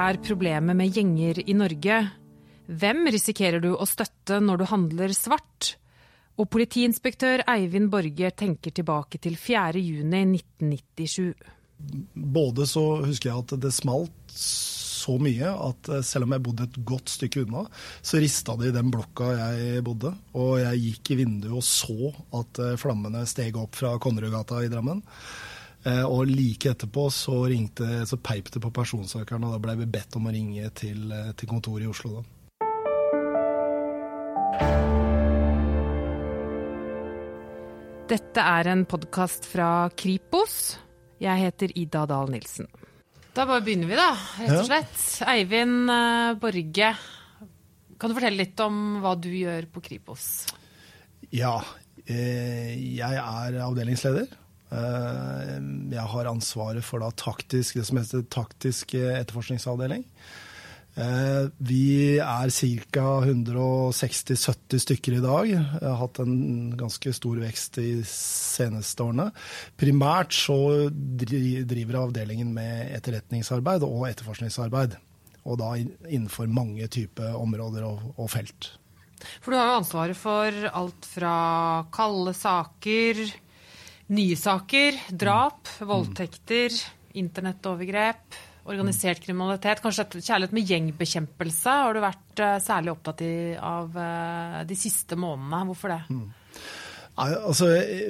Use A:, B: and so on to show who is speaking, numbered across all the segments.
A: er problemet med gjenger i Norge? Hvem risikerer du å støtte når du handler svart? Og politiinspektør Eivind Borge tenker tilbake til 4.6.1997.
B: Både så husker jeg at det smalt så mye at eh, selv om jeg bodde et godt stykke unna, så rista det i den blokka jeg bodde. Og jeg gikk i vinduet og så at eh, flammene steg opp fra Konnerudgata i Drammen. Eh, og like etterpå så, ringte, så peip det på personsøkeren, og da ble vi bedt om å ringe til, til kontoret i Oslo. da.
A: Dette er en podkast fra Kripos. Jeg heter Ida Dahl Nilsen. Da bare begynner vi, da, rett og slett. Ja. Eivind uh, Borge, kan du fortelle litt om hva du gjør på Kripos?
B: Ja, eh, jeg er avdelingsleder. Eh, jeg har ansvaret for da taktisk, det som heter taktisk etterforskningsavdeling. Eh, vi er ca. 160-70 stykker i dag. Jeg har hatt en ganske stor vekst de seneste årene. Primært så driver avdelingen med etterretningsarbeid og etterforskningsarbeid. Og da innenfor mange typer områder og felt.
A: For du har jo ansvaret for alt fra kalde saker, nye saker, drap, mm. voldtekter, internettovergrep organisert kriminalitet, kanskje kjærlighet med gjengbekjempelse, har du vært uh, særlig opptatt av uh, de siste månedene. Hvorfor det? Mm.
B: Nei, altså,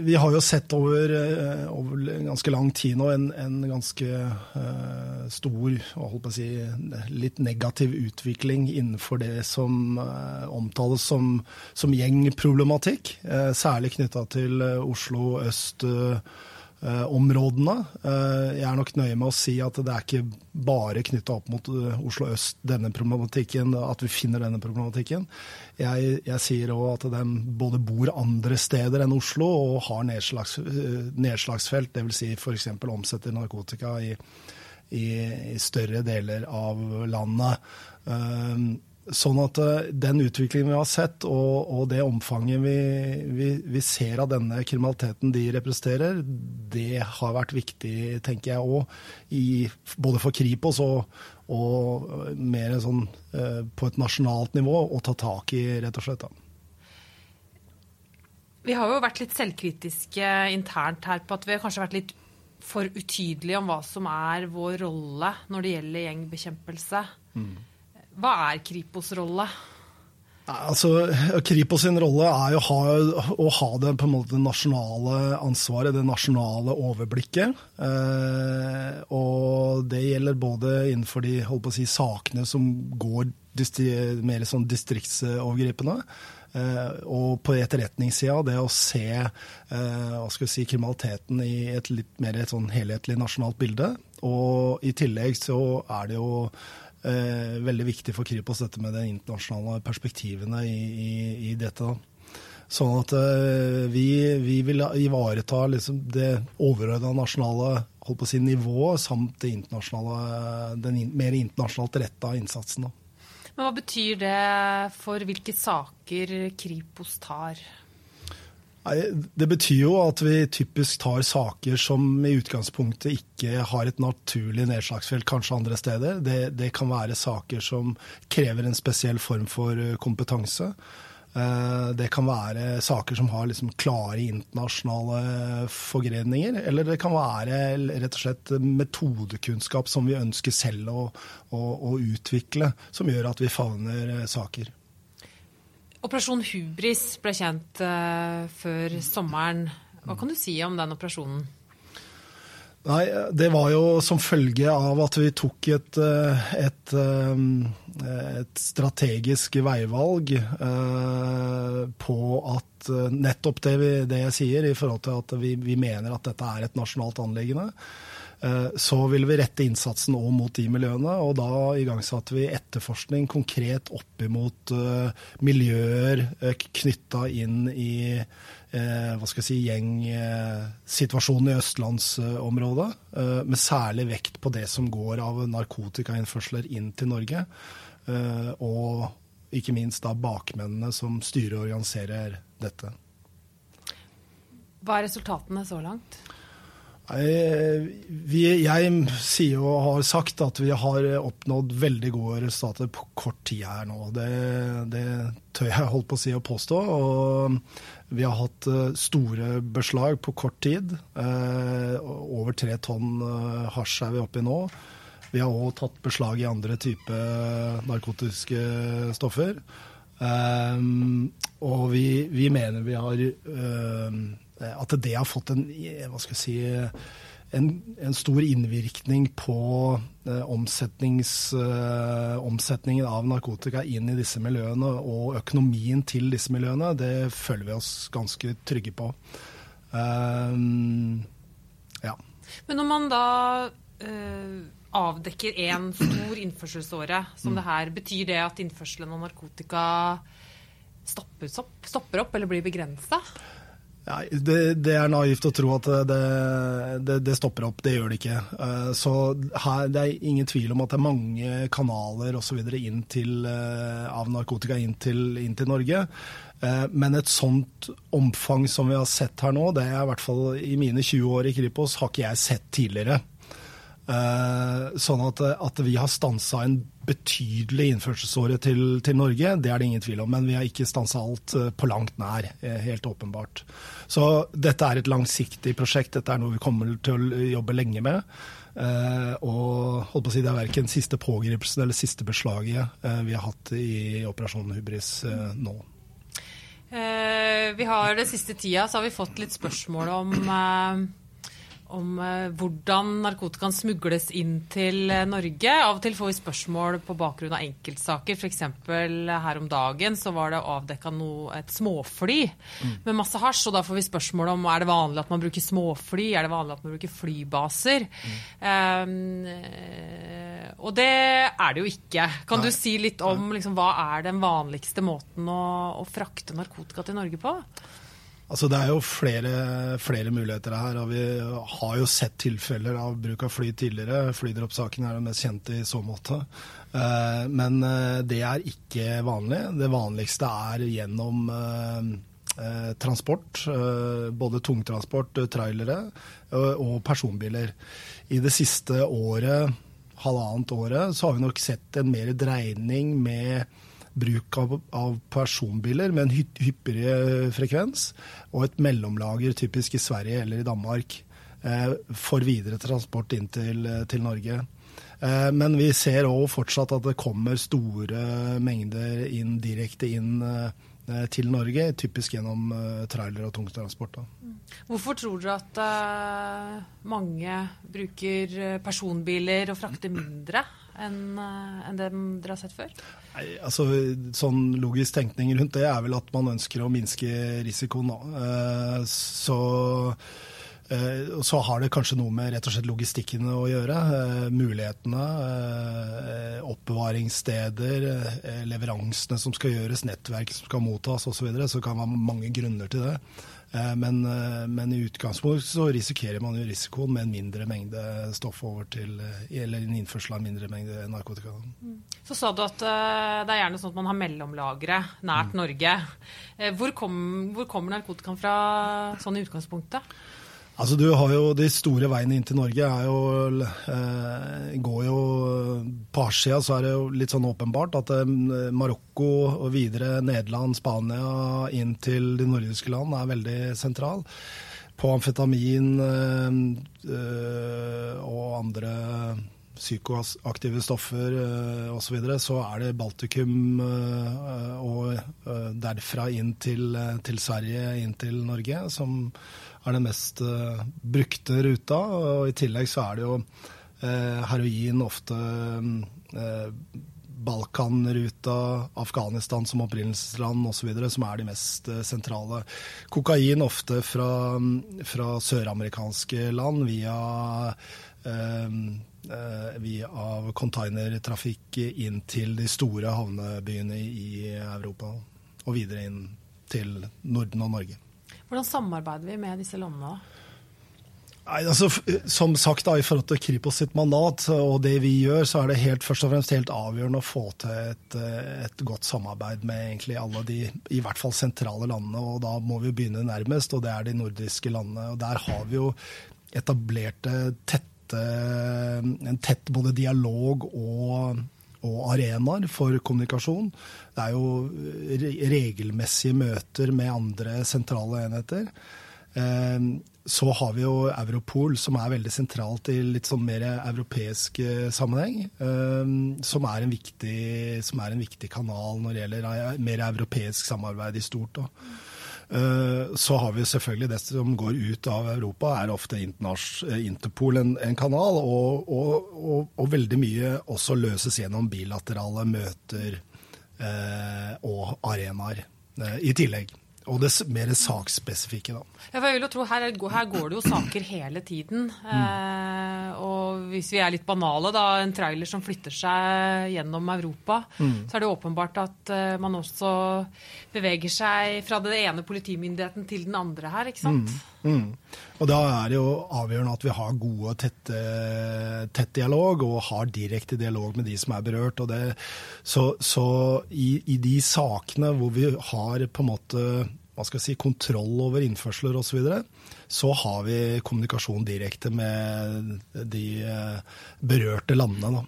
B: vi har jo sett over, uh, over ganske lang tid nå en, en ganske stor og holdt på å si, litt negativ utvikling innenfor det som omtales som, som gjengproblematikk. særlig knytta til Oslo øst. Uh, Eh, områdene. Eh, jeg er nok nøye med å si at det er ikke bare knytta opp mot eh, Oslo øst denne problematikken, at vi finner denne problematikken. Jeg, jeg sier òg at de både bor andre steder enn Oslo og har nedslags, nedslagsfelt, dvs. Si f.eks. omsetter narkotika i, i, i, større deler av landet. Sånn at eh, den utviklingen vi har sett, og, og det omfanget vi, vi, vi, ser av denne kriminaliteten de representerer, det har vært viktig, tenker jeg òg, både for Kripos og, og mer sånn eh, på et nasjonalt nivå, å ta tak i, rett og slett. da.
A: Vi har jo vært litt selvkritiske internt her på at vi har kanskje vært litt for utydelige om hva som er vår rolle når det gjelder gjengbekjempelse. Mm. Hva er Kripos' rolle?
B: Altså, Kripos sin rolle er jo ha, å ha det måte nasjonale ansvaret, det nasjonale overblikket. Eh, og det gjelder både innenfor de å si, sakene som går mer sånn distriktsovergripende. Eh, og på etterretningssida, det å se eh, si, kriminaliteten i et litt mer et sånn helhetlig nasjonalt bilde. Og i tillegg så er det jo eh, veldig viktig for Kripos, dette med de internasjonale perspektivene i, i, i dette. Sånn at eh, vi, vi, vil ivareta liksom det overordna nasjonale holdt på å si, nivået samt internasjonale, den mer internasjonalt retta innsatsen. Da.
A: Men Hva betyr det for hvilke saker Kripos tar?
B: Det betyr jo at vi typisk tar saker som i utgangspunktet ikke har et naturlig nedslagsfelt, kanskje andre steder. Det, det kan være saker som krever en spesiell form for eh, kompetanse. Eh, det kan være saker som har liksom klare internasjonale forgreninger. Eller det kan være rett og slett metodekunnskap som vi ønsker selv å, å, å utvikle, som gjør at vi favner eh, saker.
A: Operasjon Hubris ble kjent uh, før sommeren. Hva kan du si om den operasjonen?
B: Nei, Det var jo som følge av at vi tok et, eh, et, eh, et strategisk veivalg på at nettopp det, vi, det, jeg sier, i forhold til at vi, vi mener at dette er et nasjonalt anliggende. Eh, så ville vi rette innsatsen òg mot de miljøene, og da igangsatte vi etterforskning konkret opp imot uh, miljøer uh, knytta inn i hva skal jeg si, gjengsituasjonen i østlandsområdet, med særlig vekt på det som går av narkotikainnførsler inn til Norge. og ikke minst da bakmennene som styrer og organiserer dette.
A: Hva er resultatene så langt?
B: Vi, jeg sier og har sagt at vi har oppnådd veldig gode resultater på kort tid her nå. Det, det tør jeg holdt på å si og påstå. Og vi har hatt eh, store beslag på kort tid. Eh, over tre tonn eh, hasj er vi oppe i nå. Vi har òg tatt beslag i andre typer narkotiske stoffer. Og vi, vi mener vi har Eh, at det har fått en, hva skal jeg si, en, en stor innvirkning på eh, eh, omsetningen av narkotika inn i disse miljøene og økonomien til disse miljøene, det føler vi oss ganske trygge på. Um,
A: ja. Men når man da uh, avdekker én stor innførselsåre som mm. det her, betyr det at innførselen av narkotika stopper opp, stopper opp eller blir begrensa?
B: Ja, det, det, er naivt å tro at det, det, det, stopper opp. Det gjør det ikke. Eh, så her, det er ingen tvil om at det er mange kanaler og så til, eh, av narkotika inn til, inn til, Norge. Eh, men et sånt omfang som vi har sett her nå, det er i hvert fall i mine 20 år i Kripos, har ikke jeg sett tidligere. Sånn at, at vi har stansa en betydelig innførselsåre til, til, Norge, det er det ingen tvil om. Men vi har ikke stansa alt eh, på langt nær, eh, helt åpenbart. Så dette er et langsiktig prosjekt. Dette er noe vi kommer til å jobbe lenge med. Og holdt på å si Det er verken siste pågripelsen eller siste beslaget vi har hatt i Operasjon Hubris nå.
A: vi har Det siste tida så har vi fått litt spørsmål om om eh, hvordan narkotikaen smugles inn til eh, Norge. Av og til får vi spørsmål på bakgrunn av enkeltsaker. F.eks. her om dagen så var det avdekka et småfly mm. med masse hasj. Og da får vi spørsmål om er det vanlig at man bruker småfly, er det vanlig at man bruker flybaser. Mm. Um, og det er det jo ikke. Kan Nei. du si litt om liksom, hva er den vanligste måten å, å frakte narkotika til Norge på?
B: Altså Det er jo flere, flere, muligheter her. og Vi har jo sett tilfeller av bruk av fly tidligere. Flydroppsaken er det mest kjente i så måte. Eh, men eh, det er ikke vanlig. Det vanligste er gjennom eh, transport. Både tungtransport, trailere og personbiler. I det siste året, halvannet året, så har vi nok sett en mer dreining med bruk av, av, personbiler med en hyppigere frekvens, og et mellomlager, typisk i Sverige eller i Danmark, eh, for videre transport inn til, til Norge. Eh, men vi ser òg fortsatt at det kommer store mengder inn, direkte inn eh, til Norge, typisk gjennom eh, trailer og tungtransport.
A: Hvorfor tror dere at mange bruker personbiler og frakter mindre enn en det dere har sett før?
B: Nei, altså, sånn Logisk tenkning rundt det er vel at man ønsker å minske risikoen. Uh, så og så har det kanskje noe med rett og slett logistikken å gjøre. Mulighetene, oppbevaringssteder, leveransene som skal gjøres, nettverk som skal mottas osv. Så, videre, så kan det være mange grunner til det. Eh, men, eh, men, i utgangspunktet så risikerer man jo risikoen med en mindre mengde stoff over til eh, Eller en innførsel av en mindre mengde narkotika. Mm.
A: Så sa du at det er gjerne sånn at man har mellomlagre nært mm. Norge. Hvor, kom, hvor kommer narkotikaen fra sånn i utgangspunktet?
B: Altså du har jo De store veiene inn til Norge er jo, eh, går jo På Asia så er det jo litt sånn åpenbart at eh, Marokko og videre Nederland, Spania inn til de nordiske land er veldig sentral. På amfetamin eh, eh og andre psykoaktive stoffer uh, osv., så, videre, så er det Baltikum eh, og eh, derfra inn til, til Sverige, inn til Norge, som er den mest brukte ruta. Og I tillegg så er det jo heroin ofte Balkanruta, Afghanistan som opprinnelsesland osv. som er de mest sentrale. Kokain ofte fra, fra søramerikanske land via, via containertrafikk inn til de store havnebyene i Europa. Og videre inn til Norden og Norge.
A: Hvordan samarbeider vi med disse landene?
B: Nei, altså, som sagt, da, I forhold til Kripos sitt mandat og det vi gjør, så er det helt, først og fremst helt avgjørende å få til et, et, godt samarbeid med egentlig alle de i hvert fall sentrale landene. og Da må vi begynne nærmest, og det er de nordiske landene. og Der har vi jo etablerte tette, en tett både dialog og, og arenaer for kommunikasjon. Det er jo regelmessige møter med andre sentrale enheter. Så har vi jo Europol, som er veldig sentralt i litt sånn mer europeisk sammenheng. Som er viktig, er en viktig kanal når det gjelder mer europeisk samarbeid i stort. Da. Eh, så har vi selvfølgelig det som går ut av Europa, er ofte Interpol en, en kanal. Og, og, og, og, veldig mye også løses gjennom bilaterale møter eh, og arenaer eh, i tillegg. Og det mer saksspesifikke, da.
A: jeg vil jo tro her, her, går det jo saker hele tiden. Mm. Eh, og hvis vi er litt banale, da, en trailer som flytter seg gjennom Europa, mm. så er det åpenbart at eh, man også beveger seg fra den ene politimyndigheten til den andre her, ikke sant? Mm.
B: Mm. Og da er det jo avgjørende at vi har god og tett, tett dialog, og har direkte dialog med de som er berørt. Det, så, så i, i de sakene hvor vi har på en måte hva skal jeg si, kontroll over innførsler osv., så, videre, så har vi kommunikasjon direkte med de eh, berørte landene.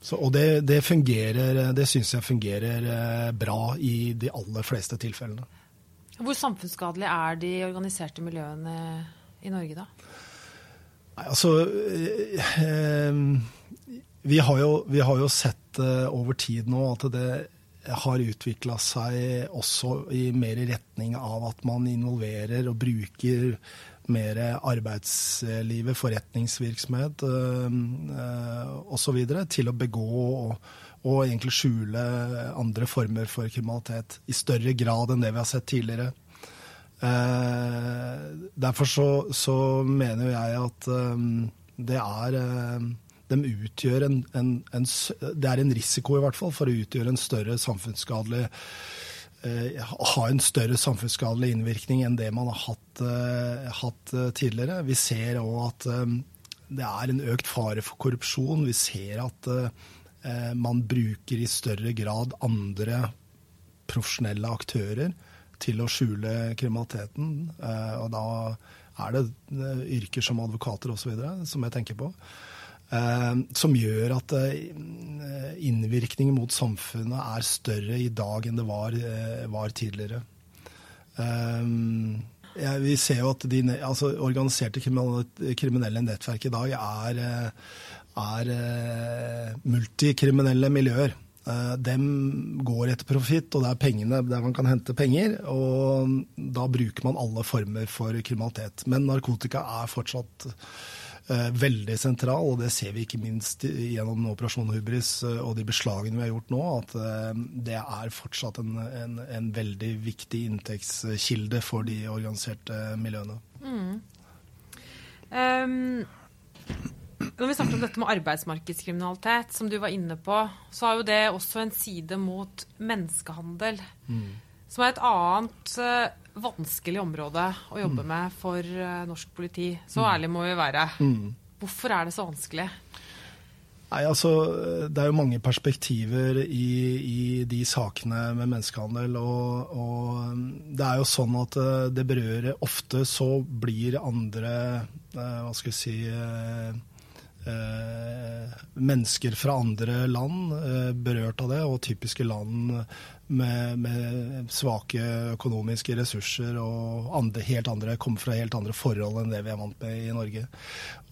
B: Så, og det, det det syns jeg fungerer eh, bra i de aller fleste tilfellene.
A: Hvor samfunnsskadelig er de organiserte miljøene i Norge, da?
B: Nei, altså eh, vi, har jo, vi har jo sett over tid nå at det har utvikla seg også i mer retning av at man involverer og bruker mer arbeidslivet, forretningsvirksomhet øh, osv. til å begå og, og, egentlig skjule andre former for kriminalitet. I større grad enn det vi har sett tidligere. Eh, derfor så, så, mener jeg at um, det er um, de utgjør en, en, en, Det er en risiko i hvert fall for å utgjøre en større samfunnsskadelig eh, ha en større samfunnsskadelig innvirkning enn det man har hatt, eh, hatt tidligere. Vi ser òg at eh, det er en økt fare for korrupsjon. Vi ser at man bruker i større grad andre profesjonelle aktører til å skjule kriminaliteten. Eh, og da er det yrker som advokater osv. som jeg tenker på. Eh, som gjør at eh, innvirkningen mot samfunnet er større i dag enn det var, eh, var tidligere. Vi ser jo at de altså, organiserte kriminelle nettverk i dag er, er multikriminelle miljøer. Dem går etter profitt, og det er pengene der man kan hente penger. Og da bruker man alle former for kriminalitet. Men narkotika er fortsatt Eh, veldig sentral, og det ser vi ikke minst gjennom Operasjon Hubris eh, og de beslagene vi har gjort nå, at eh, det er fortsatt en, en, en veldig viktig inntektskilde for de organiserte miljøene. Mm.
A: Um, når vi snakker om dette med arbeidsmarkedskriminalitet, som du var inne på, så har jo det også en side mot menneskehandel. Mm. Som er et annet vanskelig område å jobbe mm. med for uh, norsk politi. Så mm. ærlig må vi være. Mm. Hvorfor er det så vanskelig?
B: Nei, altså, Det er jo mange perspektiver i, i de sakene med menneskehandel. Og, og, det er jo sånn at uh, det berører Ofte så blir andre uh, Hva skal jeg si mennesker fra andre land berørt av det, og typiske land med, med, svake økonomiske ressurser og andre, helt andre, kommer fra helt andre forhold enn det vi er vant med i Norge.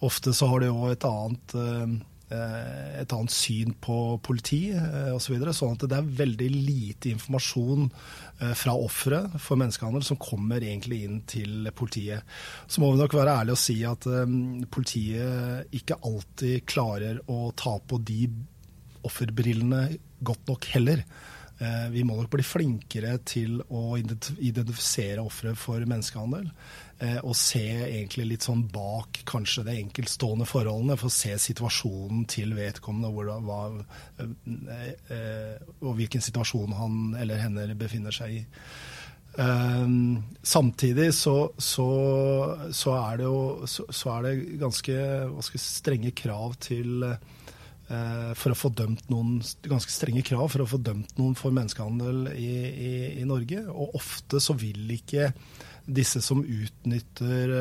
B: Ofte så har de òg et annet eh, et annet syn på politi eh, osv. Så videre, sånn at det er veldig lite informasjon eh, fra ofre for menneskehandel som kommer egentlig inn til politiet. Så må vi nok være ærlige og si at politiet ikke alltid klarer å ta på de offerbrillene godt nok heller. Eh, vi må nok bli flinkere til å identifisere ofre for menneskehandel. Eh, og se egentlig litt sånn bak kanskje det enkeltstående forholdene, for å se situasjonen til vedkommende og, hva, eh, og hvilken situasjon han eller henne befinner seg i. samtidig så, så, så, er det jo så, så er det ganske strenge krav til uh, for å få dømt noen ganske strenge krav for å få dømt noen for menneskehandel i, i, i, Norge. Og ofte så vil ikke disse som utnytter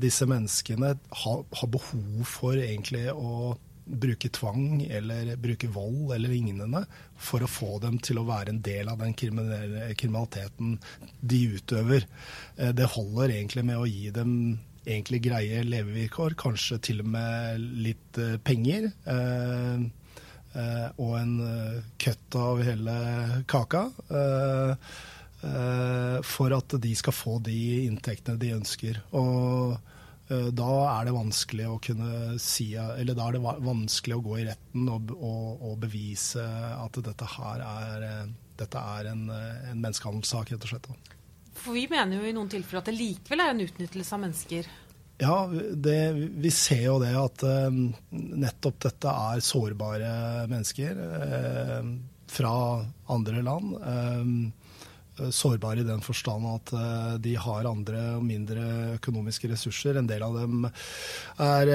B: disse menneskene, har, har behov for egentlig å bruke tvang eller bruke vold eller lignende for å få dem til å være en del av den kriminaliteten de utøver. Det holder egentlig med å gi dem egentlig greie levevilkår, kanskje til og med litt penger. Eh, Eh, og en køtt av hele kaka. Eh, for at de skal få de inntektene de ønsker. Og da er det vanskelig å kunne si Eller da er det vanskelig å gå i retten og, og, og bevise at dette her er, dette er en, en menneskehandelssak, rett og slett.
A: For vi mener jo i noen tilfeller at det likevel er en utnyttelse av mennesker.
B: Ja, det, vi ser jo det at nettopp dette er sårbare mennesker fra andre land. Uh, sårbare i den forstand at de har andre og mindre økonomiske ressurser. En del av dem er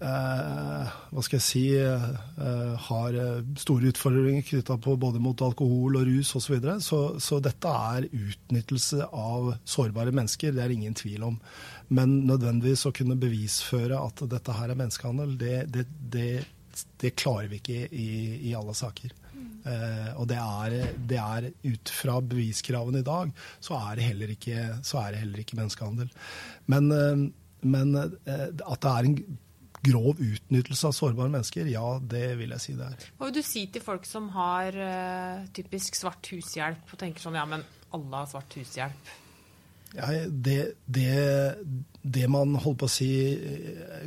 B: hva skal jeg si har store utfordringer knytta på både mot alkohol og rus osv. Så, videre. så Så dette er utnyttelse av sårbare mennesker, det er ingen tvil om. Men nødvendigvis å kunne bevisføre at dette her er menneskehandel, det, det, det, det klarer vi ikke i, i alle saker. Eh, og det er, det er, ut fra beviskravene i dag, så er det heller ikke, det heller ikke menneskehandel. Men, eh, men eh, at det er en grov utnyttelse av sårbare mennesker, ja, det vil jeg si det er.
A: Hva vil du si til folk som har typisk svart hushjelp, og tenker sånn ja, men alle har svart hushjelp?
B: Ja, det, det, det, man holdt på å si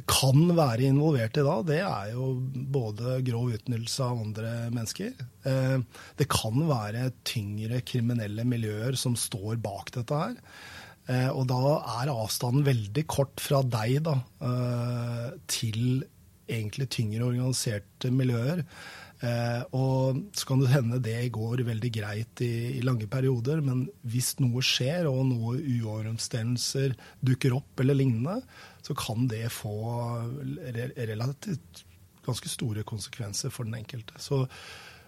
B: kan være involvert i da, det er jo både grov utnyttelse av andre mennesker. Eh, det kan være tyngre kriminelle miljøer som står bak dette her. Eh, og da er avstanden veldig kort fra deg da, eh, til egentlig tyngre organiserte miljøer. Eh, og så kan det hende det går veldig greit i, i, lange perioder, men hvis noe skjer og noe uoverensstemmelser dukker opp eller lignende, så kan det få relativt ganske store konsekvenser for den enkelte. Så,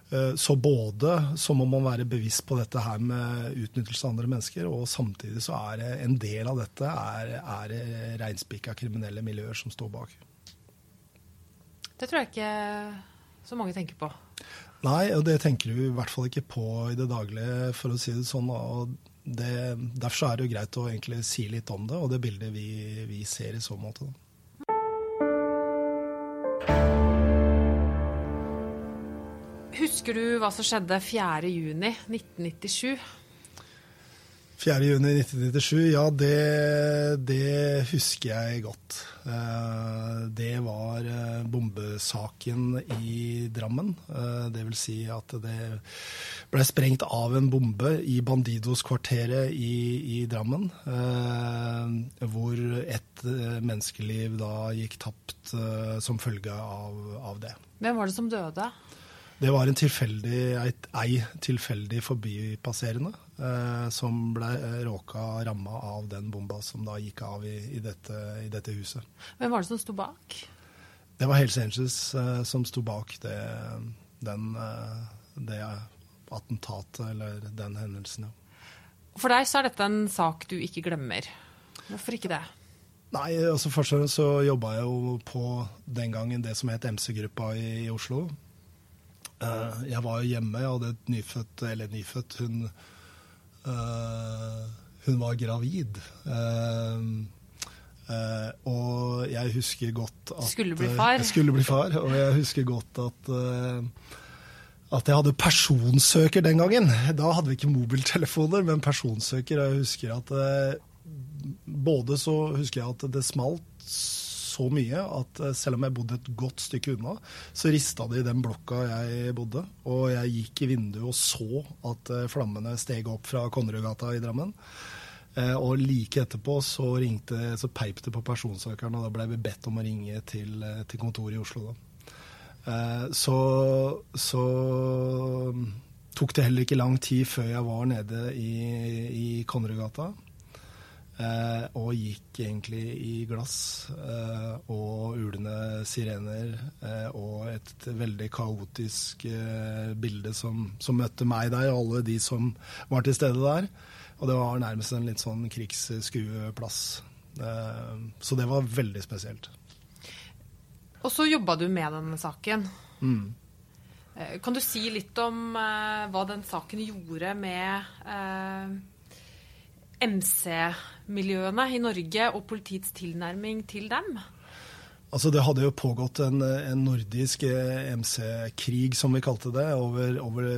B: eh, så både så må man være bevisst på dette her med utnyttelse av andre mennesker, og samtidig så er en del av dette er, er reinspikka kriminelle miljøer som står bak.
A: Det tror jeg ikke så mange tenker på?
B: Nei, og det tenker du i hvert fall ikke på i det daglige, for å si det sånn. og det, Derfor er det jo greit å egentlig si litt om det, og det bildet vi, vi ser i så måte.
A: Husker du hva som skjedde 4.6.1997?
B: 4.6.1997, ja det, det, husker jeg godt. Eh, det var eh, bombesaken i Drammen. Eh, det vil si at det ble sprengt av en bombe i Bandidos-kvarteret i, i, Drammen. Hvor et menneskeliv da gikk tapt som følge av, av det.
A: Hvem var det som døde?
B: Det var en tilfeldig, ei tilfeldig forbipasserende eh, som ble eh, råka ramma av den bomba som da gikk av i, i, dette, i, dette, huset.
A: Hvem var det som sto bak?
B: Det var Hells Angels eh, som sto bak det, den, eh, det attentatet, eller den hendelsen. Ja.
A: For deg så er dette en sak du ikke glemmer. Hvorfor ikke det?
B: Nei, altså Først og fremst så jobba jeg jo på den gangen det som het MC-gruppa i, i Oslo. Uh, jeg var jo hjemme, jeg hadde et nyfødt Eller nyfødt, hun uh, Hun var gravid. Uh, og jeg husker godt at
A: Skulle bli far?
B: Skulle bli far, og jeg husker godt at at jeg hadde personsøker den gangen. Da hadde vi ikke mobiltelefoner, men personsøker. Og jeg husker at både så husker jeg at det smalt så mye at eh, selv om jeg bodde et godt stykke unna, så rista det i den blokka jeg bodde. Og jeg gikk i vinduet og så at eh, flammene steg opp fra Konnerudgata i Drammen. Eh, og like etterpå så, ringte, så peip det på personsøkeren, og da ble vi bedt om å ringe til, til kontoret i Oslo. da. Så, så tok det heller ikke lang tid før jeg var nede i, i Konnerudgata. Eh, og gikk egentlig i glass eh, og ulende sirener eh, og et veldig kaotisk bilde som, som, møtte meg der, og alle de som var til stede der. Og det var nærmest en litt sånn krigsskueplass. Eh, så det var veldig spesielt.
A: Og så jobba du med denne saken.
B: Mm.
A: Eh, kan du si litt om eh, hva den saken gjorde med eh, MC-miljøene i Norge og politiets tilnærming til dem?
B: Altså Det hadde jo pågått en, en nordisk MC-krig, som vi kalte det, over, over,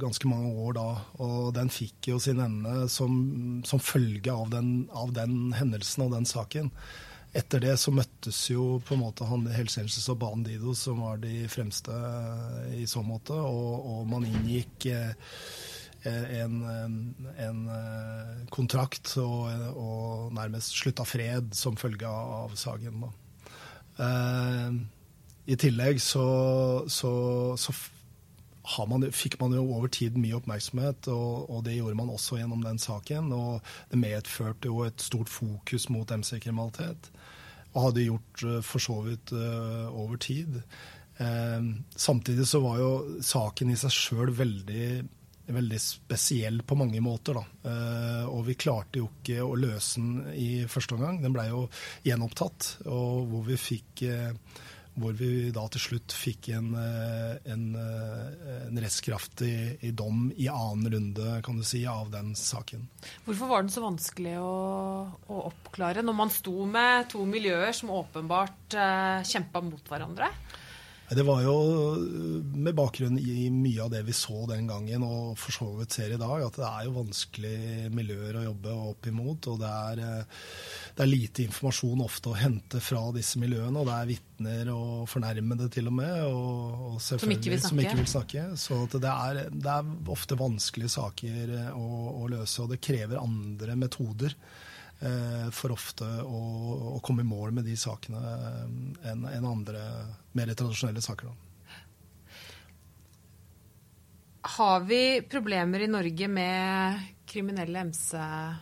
B: ganske mange år da. Og den fikk jo sin ende som, som følge av den, av den, hendelsen og den saken. Etter det så møttes jo på en måte han Helsenses og Bandido, som var de fremste i så måte, og, og man inngikk eh, en, en, kontrakt og, og, nærmest slutta fred som følge av saken. Uh, I tillegg så, så, så man, fikk man jo over tid mye oppmerksomhet, og, og, det gjorde man også gjennom den saken. Og det medførte jo et stort fokus mot MC-kriminalitet, og hadde gjort uh, for så vidt uh, over tid. samtidig så var jo saken i seg sjøl veldig veldig spesiell på mange måter. Da. og vi klarte jo ikke å løse den i første omgang. Den blei jo gjenopptatt, og hvor vi fikk hvor vi da til slutt fikk en, en, en rettskraftig dom i annen runde kan du si, av den saken.
A: Hvorfor var den så vanskelig å, å oppklare, når man sto med to miljøer som åpenbart eh, kjempa mot hverandre?
B: Det var jo med bakgrunn i mye av det vi så den gangen, og for så vidt ser i dag, at det er jo vanskelige miljøer å jobbe opp imot. Og det er, det er lite informasjon ofte å hente fra disse miljøene. Og det er vitner og fornærmede til og med, og, og
A: som, ikke
B: som, ikke vil snakke. Så det er, det, er, ofte vanskelige saker å, å løse, og det krever andre metoder. Eh, for ofte å, å, komme i mål med de sakene eh, enn en andre mer tradisjonelle saker.
A: Har vi problemer i Norge med kriminelle MC-gjenger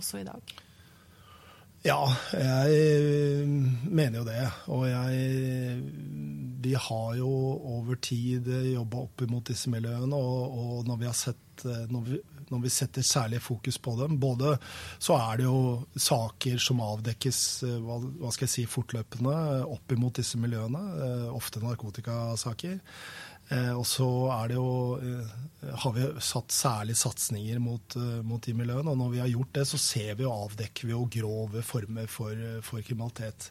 A: også i dag?
B: Ja, jeg mener jo det. Og jeg Vi har jo over tid jobba opp imot disse miljøene, og, og når vi har sett når vi, når vi setter særlig fokus på dem. Både så er det jo saker som avdekkes eh, hva, skal jeg si, fortløpende opp imot disse miljøene, eh, ofte narkotikasaker. Eh, og så er det jo, har vi satt særlig satsinger mot, mot, de miljøene. Og når vi har gjort det, så ser vi og avdekker vi jo grove former for, for kriminalitet.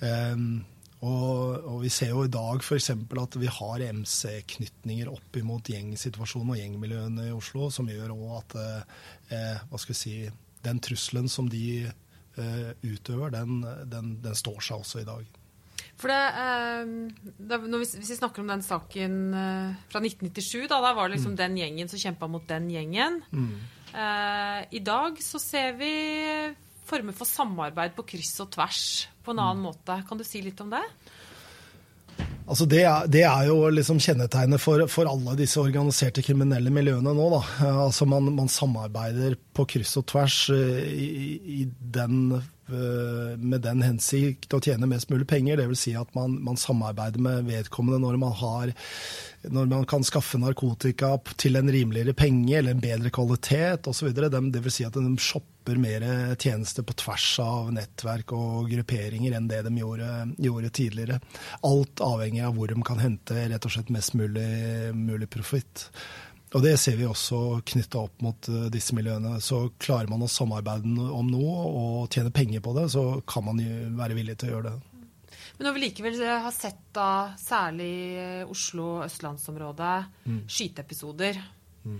B: Um, og, og, vi ser jo i dag f.eks. at vi har MC-knytninger opp imot gjengsituasjonen og gjengmiljøene i Oslo, som gjør òg at eh, hva skal vi si, den trusselen som de eh, utøver, den, den, den, står seg også i dag.
A: For det, eh, det, hvis, hvis, vi snakker om den saken eh, fra 1997, da, da var det liksom mm. den gjengen som kjempa mot den gjengen. Mm. Eh, I dag så ser vi former for samarbeid på kryss og tvers på en annen mm. måte. Kan du si litt om det?
B: Altså det, er, det, er, jo liksom kjennetegnet for, for, alle disse organiserte kriminelle miljøene nå. Da. Altså man, man samarbeider på kryss og tvers eh, i, i den med den hensikt å tjene mest mulig penger. Dvs. Si at man, man, samarbeider med vedkommende når man, har, når man kan skaffe narkotika til en rimeligere penge eller en bedre kvalitet osv. Dvs. Si at de shopper mer tjenester på tvers av nettverk og grupperinger enn det de gjorde, gjorde tidligere. Alt avhengig av hvor de kan hente rett og slett mest mulig, mulig profitt. Og det ser vi også knytta opp mot uh, disse miljøene. Så klarer man å samarbeide om noe og tjene penger på det, så kan man jo være villig til å gjøre det.
A: Men når vi likevel har sett da, særlig Oslo østlandsområdet, mm. skyteepisoder mm.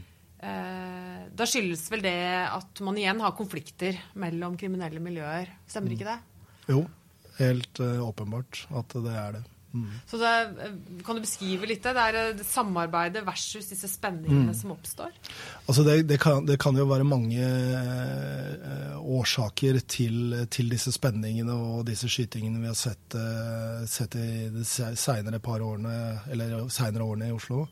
A: eh, Da skyldes vel det at man igjen har konflikter mellom kriminelle miljøer. Stemmer mm. ikke det?
B: Jo, helt åpenbart at det er det.
A: Mm. Så det, Kan du beskrive litt det? Det er eh, samarbeidet versus disse spenningene mm. som oppstår?
B: Altså det, det, kan, det, kan, jo være mange eh, årsaker til, til, disse spenningene og disse skytingene vi har sett, eh, sett i de seinere årene, årene i Oslo.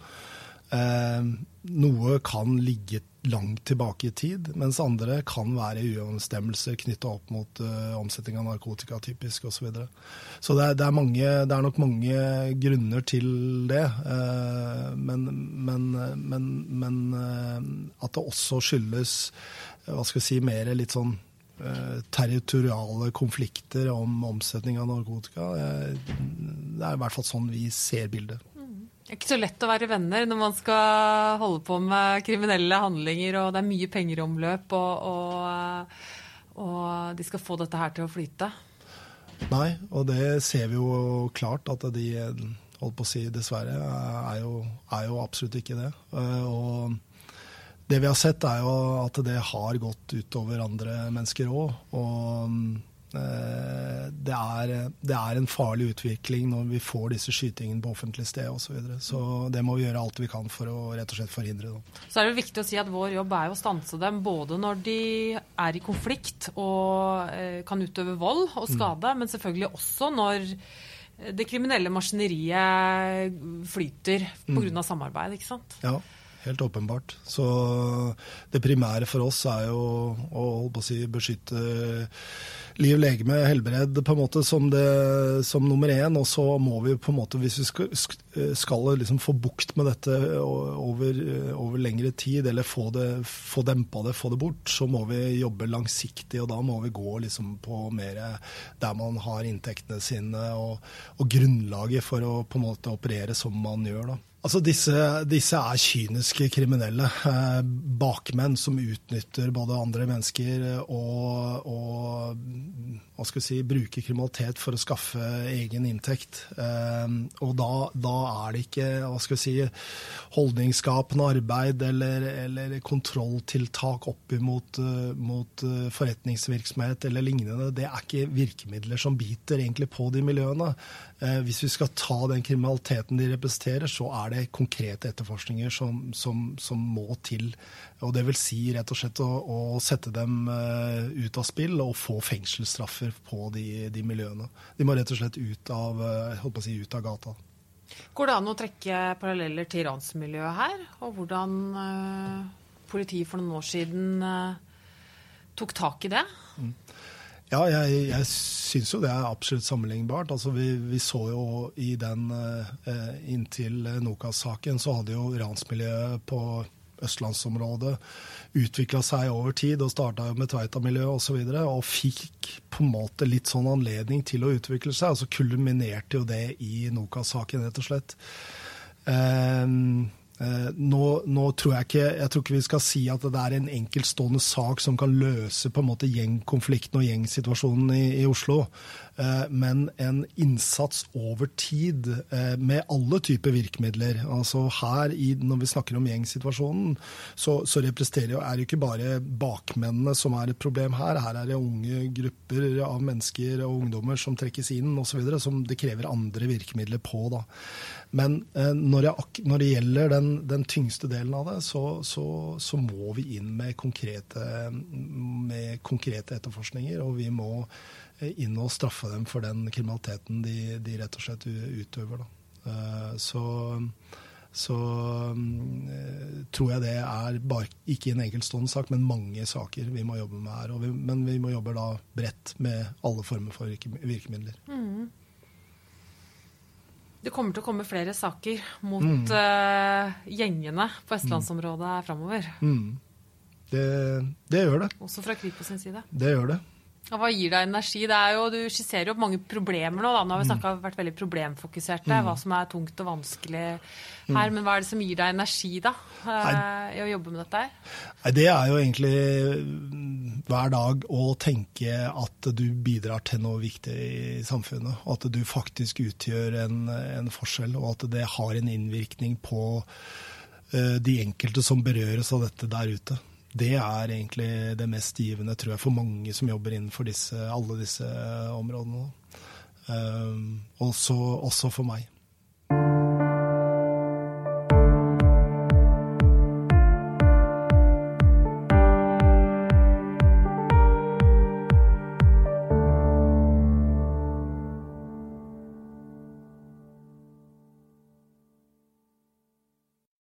B: Eh, noe kan ligge langt tilbake i tid, mens andre kan være uoverensstemmelser knytta opp mot uh, omsetning av narkotika, typisk osv. Så, så det er, det, er mange, det er, nok mange grunner til det. Uh, men, men, men, men uh, at det også skyldes hva skal vi si, mer litt sånn territoriale konflikter om omsetning av narkotika. Det er i hvert fall sånn vi ser bildet.
A: Det er ikke så lett å være venner når man skal holde på med kriminelle handlinger, og det er mye penger i omløp, og, og, og, de skal få dette her til å flyte.
B: Nei, og det ser vi jo klart at de holdt på å si dessverre, er jo, er jo absolutt ikke det. Og det vi har sett, er jo at det har gått utover andre mennesker òg. Og Eh, det er, det er, en farlig utvikling når vi får disse skytingene på offentlig sted osv. Så, videre. så det må vi gjøre alt vi kan for å rett og slett forhindre det.
A: Så er det viktig å si at vår jobb er å stanse dem både når de er i konflikt og eh, kan utøve vold og mm. skade, mm. men selvfølgelig også når det kriminelle maskineriet flyter pga. Mm. samarbeid. ikke sant?
B: Ja helt åpenbart. Så det primære for oss er jo å, å si, beskytte liv, legeme, helbred på en måte som, det, som nummer én. Og så må vi på en måte, hvis vi skal, skal liksom få bukt med dette over, over lengre tid, eller få, det, få dempa det, få det bort, så må vi jobbe langsiktig. Og da må vi gå liksom på mer der man har inntektene sine, og, og grunnlaget for å på en måte operere som man gjør. da. Altså disse, disse, er kyniske kriminelle. Eh, bakmenn som utnytter både andre mennesker og, og si, bruker kriminalitet for å skaffe egen inntekt. Eh, og da, da, er det ikke hva skal vi si, holdningsskapende arbeid eller, eller kontrolltiltak opp mot, mot forretningsvirksomhet eller lignende. Det er ikke virkemidler som biter egentlig på de miljøene. Eh, hvis vi skal ta den kriminaliteten de representerer, så er det konkrete etterforskninger som, som, som må til. Og det vil si rett og slett å, å sette dem uh, ut av spill og få fengselsstraffer på de, de, miljøene. De må rett og slett ut av, uh, si, ut av gata.
A: Går det an å trekke paralleller til ransmiljøet her, og hvordan politiet for noen år siden tok tak i det? Mm.
B: Ja, jeg, jeg syns jo det er absolutt sammenlignbart. Altså, vi, vi så jo i den eh, Inntil Nokas-saken så hadde jo ransmiljøet på østlandsområdet utvikla seg over tid og starta med Tveita-miljøet osv. Og, så og fikk på en måte litt sånn anledning til å utvikle seg. Og så kulminerte jo det i Nokas-saken, rett og slett. Eh, nå, nå, tror jeg ikke jeg tror ikke vi skal si at det er en enkeltstående sak som kan løse på en måte gjengkonflikten og gjengsituasjonen i, i Oslo. Eh, men en innsats over tid eh, med alle typer virkemidler. Altså her, Når vi snakker om gjengsituasjonen, så, så representerer jo, er det ikke bare bakmennene som er et problem her. Her er det unge grupper av mennesker og ungdommer som trekkes inn osv. som det krever andre virkemidler på. da. Men eh, når, det, når, det, gjelder den, den, tyngste delen av det, så, så, så må vi inn med konkrete, med konkrete, etterforskninger. Og vi må inn og straffe dem for den kriminaliteten de, de rett og slett utøver. Uh, så, så um, tror jeg det er bare, ikke en enkeltstående sak, men mange saker vi må jobbe med her. Vi, men vi må jobbe da bredt med alle former for virkemidler. Mm.
A: Det kommer til å komme flere saker mot mm. uh, gjengene på østlandsområdet mm. framover. Mm.
B: Det, det, gjør det.
A: Også fra Kripos sin side.
B: Det gjør det.
A: Hva gir deg energi? Jo, du skisserer jo opp mange problemer nå. Da. Nå har vi mm. snakket, vært veldig problemfokuserte. Mm. Hva som er tungt og vanskelig her. Mm. Men hva er det som gir deg energi da, uh, i å jobbe med dette her?
B: Nei, det er jo egentlig hver dag å tenke at du bidrar til noe viktig i samfunnet. Og at du faktisk utgjør en, en forskjell, og at det har en innvirkning på uh, de enkelte som berøres av dette der ute. Det er egentlig det mest givende, tror jeg, for mange som jobber innenfor disse, alle disse områdene. Um, også, også for meg.